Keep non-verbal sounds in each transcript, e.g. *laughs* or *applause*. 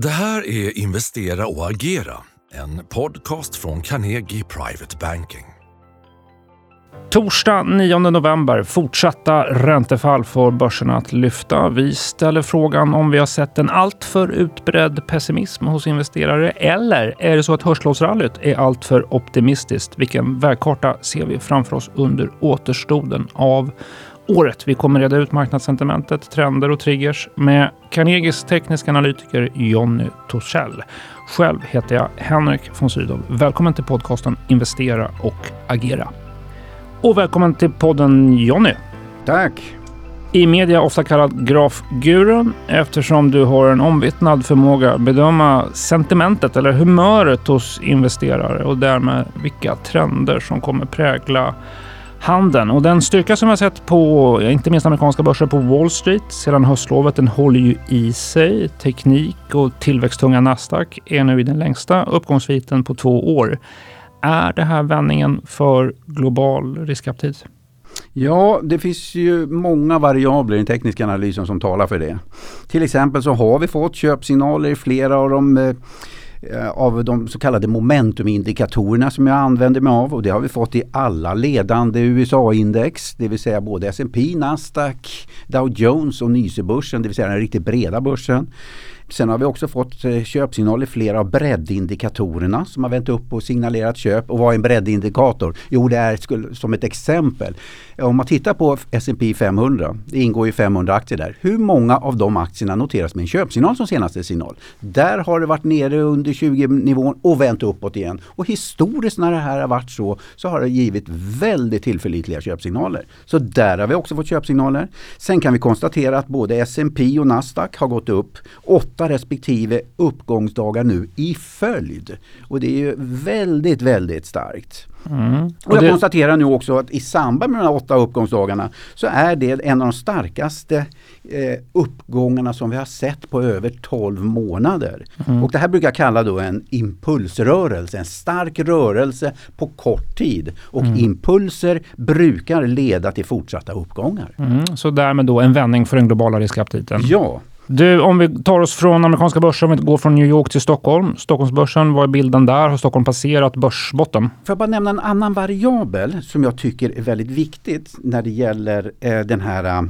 Det här är Investera och agera, en podcast från Carnegie Private Banking. Torsdag 9 november. Fortsatta räntefall får börserna att lyfta. Vi ställer frågan om vi har sett en alltför utbredd pessimism hos investerare eller är det så att hörslovsrallyt är alltför optimistiskt? Vilken vägkarta ser vi framför oss under återstoden av året. Vi kommer reda ut marknadssentimentet, trender och triggers med Carnegies tekniska analytiker Jonny Torssell. Själv heter jag Henrik von Sydow. Välkommen till podcasten Investera och agera. Och välkommen till podden Jonny. Tack! I media ofta kallad grafgurun eftersom du har en omvittnad förmåga att bedöma sentimentet eller humöret hos investerare och därmed vilka trender som kommer prägla handeln. Och den styrka som jag sett på inte minst amerikanska börser på Wall Street sedan höstlovet, den håller ju i sig. Teknik och tillväxttunga Nasdaq är nu i den längsta uppgångssviten på två år. Är det här vändningen för global riskaptit? Ja, det finns ju många variabler i den tekniska analysen som talar för det. Till exempel så har vi fått köpsignaler i flera av de Eh, Eh, av de så kallade momentumindikatorerna som jag använder mig av och det har vi fått i alla ledande USA-index, det vill säga både S&P, Nasdaq, Dow Jones och Nyse-börsen det vill säga den riktigt breda börsen. Sen har vi också fått eh, köpsignal köpsignaler i flera av breddindikatorerna som har vänt upp och signalerat köp. Och vad är en breddindikator? Jo, det är som ett exempel. Eh, om man tittar på S&P 500, det ingår ju 500 aktier där. Hur många av de aktierna noteras med en köpsignal som senaste signal? Där har det varit nere under 20-nivån och vänt uppåt igen. Och historiskt när det här har varit så, så har det givit väldigt tillförlitliga köpsignaler. Så där har vi också fått köpsignaler. Sen kan vi konstatera att både S&P och Nasdaq har gått upp åtta respektive uppgångsdagar nu i följd. Och det är ju väldigt, väldigt starkt. Mm. Och jag det... konstaterar nu också att i samband med de här åtta uppgångsdagarna så är det en av de starkaste eh, uppgångarna som vi har sett på över 12 månader. Mm. Och det här brukar jag kalla då en impulsrörelse, en stark rörelse på kort tid. Och mm. impulser brukar leda till fortsatta uppgångar. Mm. Så därmed då en vändning för den globala riskaptiten? Ja, du, om vi tar oss från amerikanska börsen, om vi går från New York till Stockholm. Stockholmsbörsen, vad är bilden där? Har Stockholm passerat börsbotten? Får jag bara nämna en annan variabel som jag tycker är väldigt viktigt när det gäller eh, den här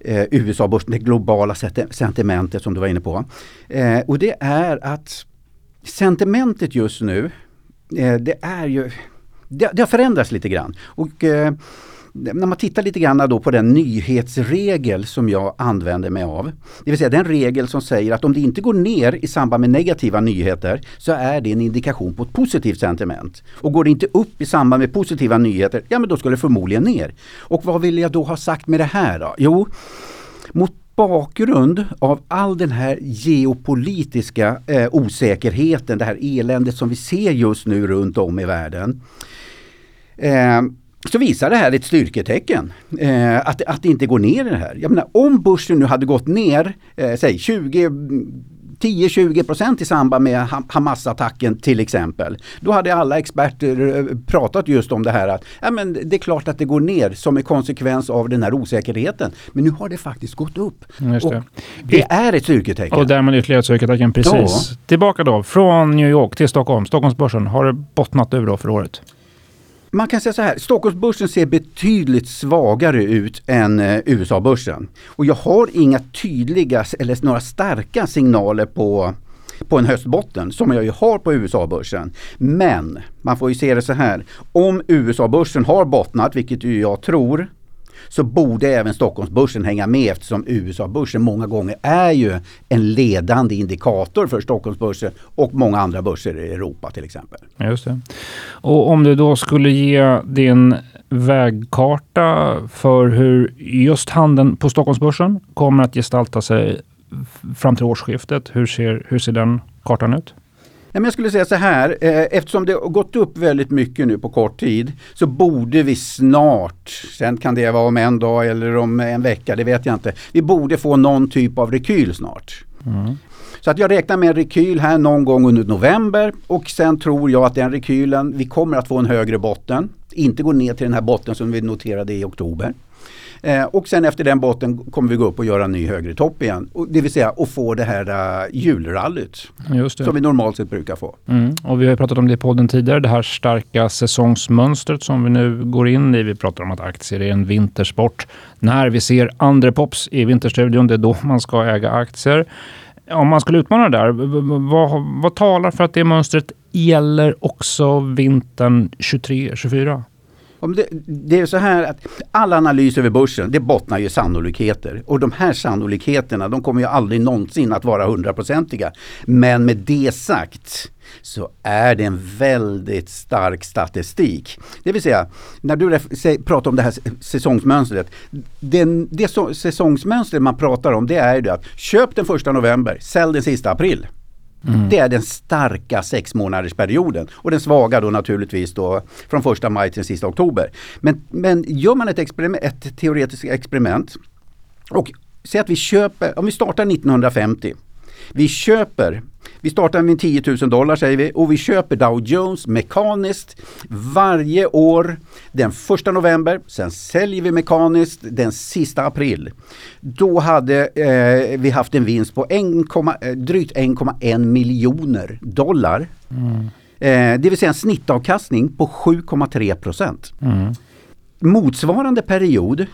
eh, USA-börsen, det globala sentimentet som du var inne på. Eh, och det är att sentimentet just nu, eh, det är ju det, det har förändrats lite grann. Och, eh, när man tittar lite grann då på den nyhetsregel som jag använder mig av. Det vill säga den regel som säger att om det inte går ner i samband med negativa nyheter så är det en indikation på ett positivt sentiment. Och går det inte upp i samband med positiva nyheter, ja men då ska det förmodligen ner. Och vad vill jag då ha sagt med det här då? Jo, mot bakgrund av all den här geopolitiska eh, osäkerheten, det här eländet som vi ser just nu runt om i världen. Eh, så visar det här ett styrketecken. Eh, att, att det inte går ner i det här. Jag menar, om börsen nu hade gått ner, eh, säg 20 10-20% i samband med Hamas-attacken till exempel. Då hade alla experter eh, pratat just om det här att ja, men det är klart att det går ner som en konsekvens av den här osäkerheten. Men nu har det faktiskt gått upp. Just det. det är ett styrketecken. Och därmed ytterligare ett styrketecken, precis. Ja. Tillbaka då, från New York till Stockholm. Stockholmsbörsen, har det bottnat ur då för året? Man kan säga så här, Stockholmsbörsen ser betydligt svagare ut än eh, USA-börsen. Och jag har inga tydliga eller några starka signaler på på en höstbotten som jag ju har på USA-börsen. Men man får ju se det så här. Om USA-börsen har bottnat, vilket ju jag tror, så borde även Stockholmsbörsen hänga med eftersom USA-börsen många gånger är ju en ledande indikator för Stockholmsbörsen och många andra börser i Europa till exempel. Just det. Och om du då skulle ge din vägkarta för hur just handeln på Stockholmsbörsen kommer att gestalta sig fram till årsskiftet. Hur ser, hur ser den kartan ut? Jag skulle säga så här, eh, eftersom det har gått upp väldigt mycket nu på kort tid så borde vi snart, sen kan det vara om en dag eller om en vecka, det vet jag inte. Vi borde få någon typ av rekyl snart. Mm. Så att jag räknar med en rekyl här någon gång under november och sen tror jag att den rekylen, vi kommer att få en högre botten. Inte gå ner till den här botten som vi noterade i oktober. Eh, och sen efter den botten kommer vi gå upp och göra en ny högre topp igen. Och, det vill säga att få det här uh, julrallyt som vi normalt sett brukar få. Mm. Och vi har pratat om det i podden tidigare, det här starka säsongsmönstret som vi nu går in i. Vi pratar om att aktier är en vintersport. När vi ser andra pops i Vinterstudion, det är då man ska äga aktier. Om man skulle utmana det där, vad, vad talar för att det mönstret gäller också vintern 23-24? Om det, det, är så här att alla analyser över börsen det bottnar ju sannolikheter. Och de här sannolikheterna de kommer ju aldrig någonsin att vara hundraprocentiga. Men med det sagt så är det en väldigt stark statistik. Det vill säga, när du pratar om det här säsongsmönstret. Den, det säsongsmönstret man pratar om det är ju det att köp den första november, sälj den sista april. Mm. Det är den starka sex månaders perioden och den svaga då naturligtvis då från första maj till sista oktober. Men, men gör man ett, experiment, ett teoretiskt experiment och säg att vi köper, om vi startar 1950 vi köper, vi startar med 10 000 dollar säger vi och vi köper Dow Jones mekaniskt varje år den första november. Sen säljer vi mekaniskt den sista april. Då hade eh, vi haft en vinst på 1, eh, drygt 1,1 miljoner dollar. Mm. Eh, det vill säga en snittavkastning på 7,3 procent. Mm. Motsvarande period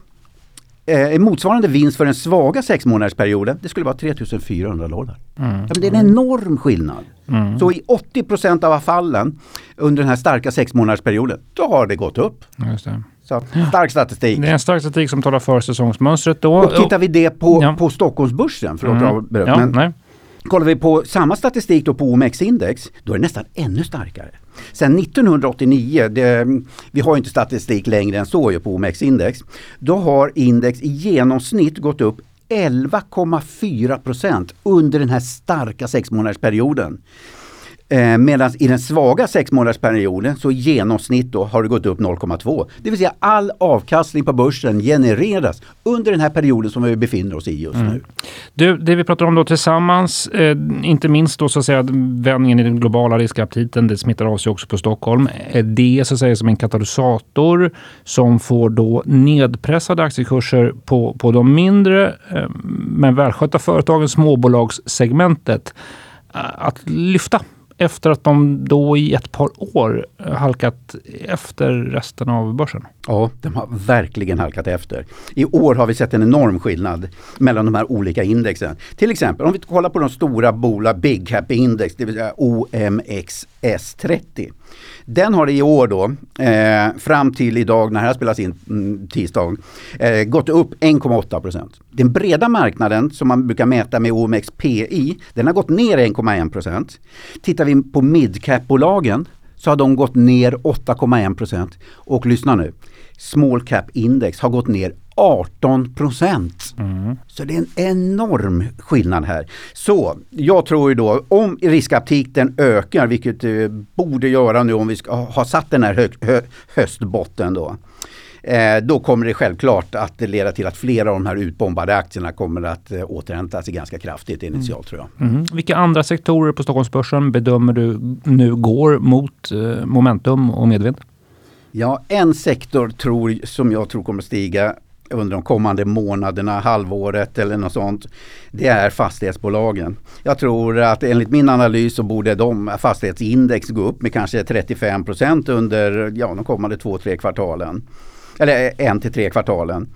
eh, motsvarande vinst för den svaga sex månadersperioden det skulle vara 3400 dollar. Mm. Ja, det är en enorm skillnad. Mm. Så i 80% av fallen under den här starka sex månadersperioden då har det gått upp. Det. Så, stark statistik. Det är en stark statistik som talar för säsongsmönstret. Då. Och tittar vi det på, ja. på Stockholmsbörsen, förlåt mm. ja, men, nej. Kollar vi på samma statistik då på OMX-index, då är det nästan ännu starkare. Sen 1989, det, vi har inte statistik längre än så på OMX-index, då har index i genomsnitt gått upp 11,4 procent under den här starka sexmånadersperioden. Eh, Medan i den svaga sexmånadersperioden så i genomsnitt då har det gått upp 0,2. Det vill säga all avkastning på börsen genereras under den här perioden som vi befinner oss i just mm. nu. Du, det vi pratar om då tillsammans, eh, inte minst då så att säga vändningen i den globala riskaptiten, det smittar av sig också på Stockholm. Är det så att säga som en katalysator som får då nedpressade aktiekurser på, på de mindre eh, men välskötta företagen, småbolagssegmentet, eh, att lyfta efter att de då i ett par år eh, halkat efter resten av börsen. Ja, de har verkligen halkat efter. I år har vi sett en enorm skillnad mellan de här olika indexen. Till exempel om vi kollar på de stora bolag Big Cap Index, det vill säga OMXS30. Den har i år då, eh, fram till idag när det här spelas in mm, tisdag, eh, gått upp 1,8 procent. Den breda marknaden som man brukar mäta med OMXPI, den har gått ner 1,1 procent. Tittar vi på midcap-bolagen så har de gått ner 8,1 procent. Och lyssna nu, small cap index har gått ner 18 procent. Mm. Så det är en enorm skillnad här. Så jag tror ju då om riskaptiten ökar, vilket det borde göra nu om vi ska ha satt den här hö, höstbotten då. Eh, då kommer det självklart att leda till att flera av de här utbombade aktierna kommer att eh, återhämta sig ganska kraftigt initialt mm. tror jag. Mm. Vilka andra sektorer på Stockholmsbörsen bedömer du nu går mot eh, momentum och medvind? Ja, en sektor tror, som jag tror kommer stiga under de kommande månaderna, halvåret eller något sånt. Det är fastighetsbolagen. Jag tror att enligt min analys så borde de fastighetsindex gå upp med kanske 35% under ja, de kommande två, tre kvartalen. Eller en till tre kvartalen.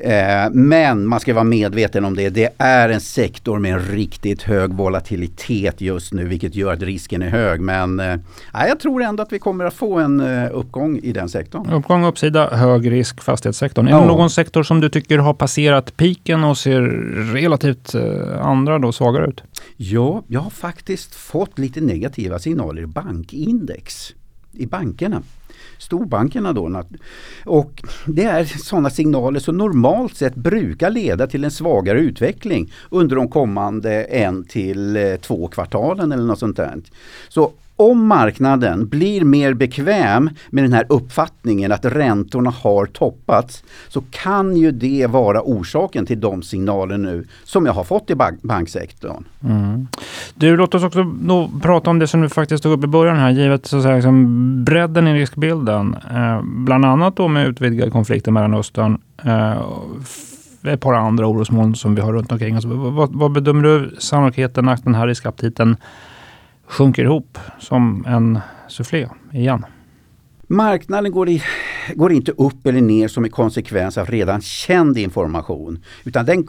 Eh, men man ska vara medveten om det. Det är en sektor med en riktigt hög volatilitet just nu vilket gör att risken är hög. Men eh, jag tror ändå att vi kommer att få en eh, uppgång i den sektorn. Uppgång, uppsida, hög risk, fastighetssektorn. Är ja. det någon sektor som du tycker har passerat piken och ser relativt andra då svagare ut? Ja, jag har faktiskt fått lite negativa signaler i bankindex i bankerna storbankerna då. Och det är sådana signaler som normalt sett brukar leda till en svagare utveckling under de kommande en till eh, två kvartalen eller något sånt där. Så om marknaden blir mer bekväm med den här uppfattningen att räntorna har toppats så kan ju det vara orsaken till de signaler nu som jag har fått i bank banksektorn. Mm. Du, låt oss också då prata om det som du faktiskt tog upp i början här, givet så att säga, liksom bredden i riskbilden. Eh, bland annat då med utvidgad konflikt i Mellanöstern. Eh, ett par andra orosmoln som vi har runt omkring oss. Vad, vad bedömer du sannolikheten att den här riskaptiten sjunker ihop som en sufflé igen? Marknaden går, i, går, inte upp eller ner som en konsekvens av redan känd information. Utan, den,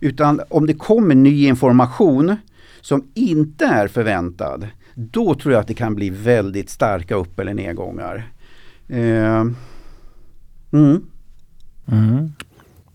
utan om det kommer ny information som inte är förväntad, då tror jag att det kan bli väldigt starka upp eller nedgångar. Eh, mm. Mm.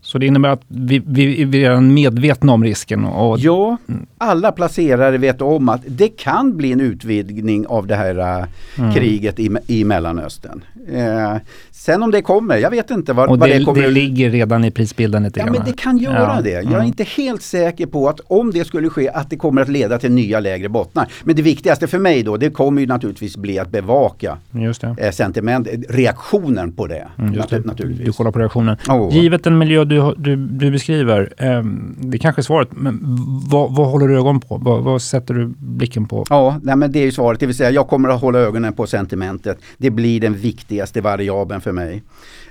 Så det innebär att vi, vi, vi är redan medvetna om risken? Och... Ja, alla placerare vet om att det kan bli en utvidgning av det här äh, mm. kriget i, i Mellanöstern. Eh, sen om det kommer, jag vet inte vad, det, det kommer. det ligger redan i prisbilden lite Ja men det kan göra ja. det. Jag är mm. inte helt säker på att om det skulle ske att det kommer att leda till nya lägre bottnar. Men det viktigaste för mig då det kommer ju naturligtvis bli att bevaka just det. Eh, sentiment, reaktionen på det. Mm, just det. Naturligtvis. Du kollar på reaktionen. Oh. Givet den miljö du, du, du beskriver, eh, det kanske är svaret, men vad, vad håller du ögon på? Vad, vad, sätter du blicken på? Ja, nej, men det är ju svaret. Det vill säga jag kommer att hålla ögonen på sentimentet. Det blir den viktigaste variabeln för mig.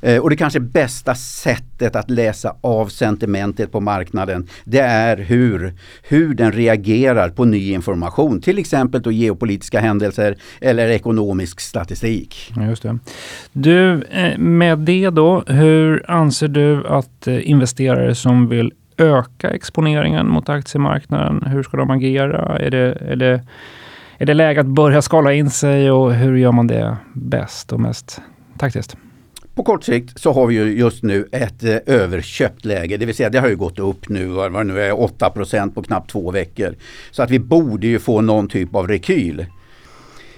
Eh, och det kanske bästa sättet att läsa av sentimentet på marknaden det är hur, hur den reagerar på ny information. Till exempel då geopolitiska händelser eller ekonomisk statistik. Just det. Du, eh, med det då, hur anser du att eh, investerare som vill öka exponeringen mot aktiemarknaden, hur ska de agera? Är det, är det, är det läge att börja skala in sig och hur gör man det bäst och mest taktiskt? På kort sikt så har vi ju just nu ett eh, överköpt läge, det vill säga det har ju gått upp nu, vad det nu är 8% på knappt två veckor. Så att vi borde ju få någon typ av rekyl.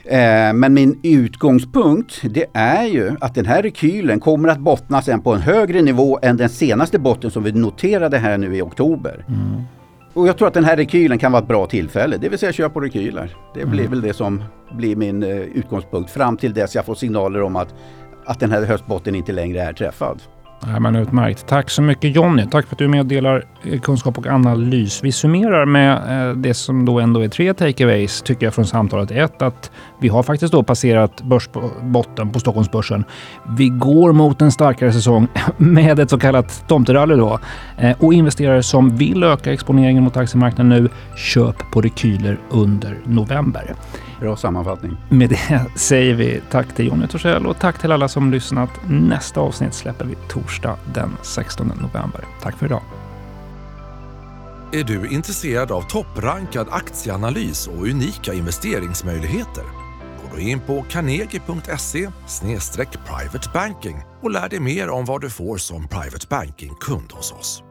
Eh, men min utgångspunkt det är ju att den här rekylen kommer att bottna sen på en högre nivå än den senaste botten som vi noterade här nu i oktober. Mm. Och jag tror att den här rekylen kan vara ett bra tillfälle, det vill säga köp på rekyler. Det blir mm. väl det som blir min uh, utgångspunkt fram till dess jag får signaler om att att den här höstbotten inte längre är träffad. Ja, men utmärkt. Tack så mycket Jonny. Tack för att du meddelar eh, kunskap och analys. Vi summerar med eh, det som då ändå är tre takeaways tycker jag från samtalet. Ett, att vi har faktiskt då passerat börsbotten på Stockholmsbörsen. Vi går mot en starkare säsong *laughs* med ett så kallat tomterally då. Eh, och investerare som vill öka exponeringen mot aktiemarknaden nu, köp på rekyler under november. Bra sammanfattning. Med det säger vi tack till Jonny Torssell och tack till alla som lyssnat. Nästa avsnitt släpper vi torsdag den 16 november. Tack för idag. Är du intresserad av topprankad aktieanalys och unika investeringsmöjligheter? Gå då in på carnegie.se privatebanking och lär dig mer om vad du får som private banking-kund hos oss.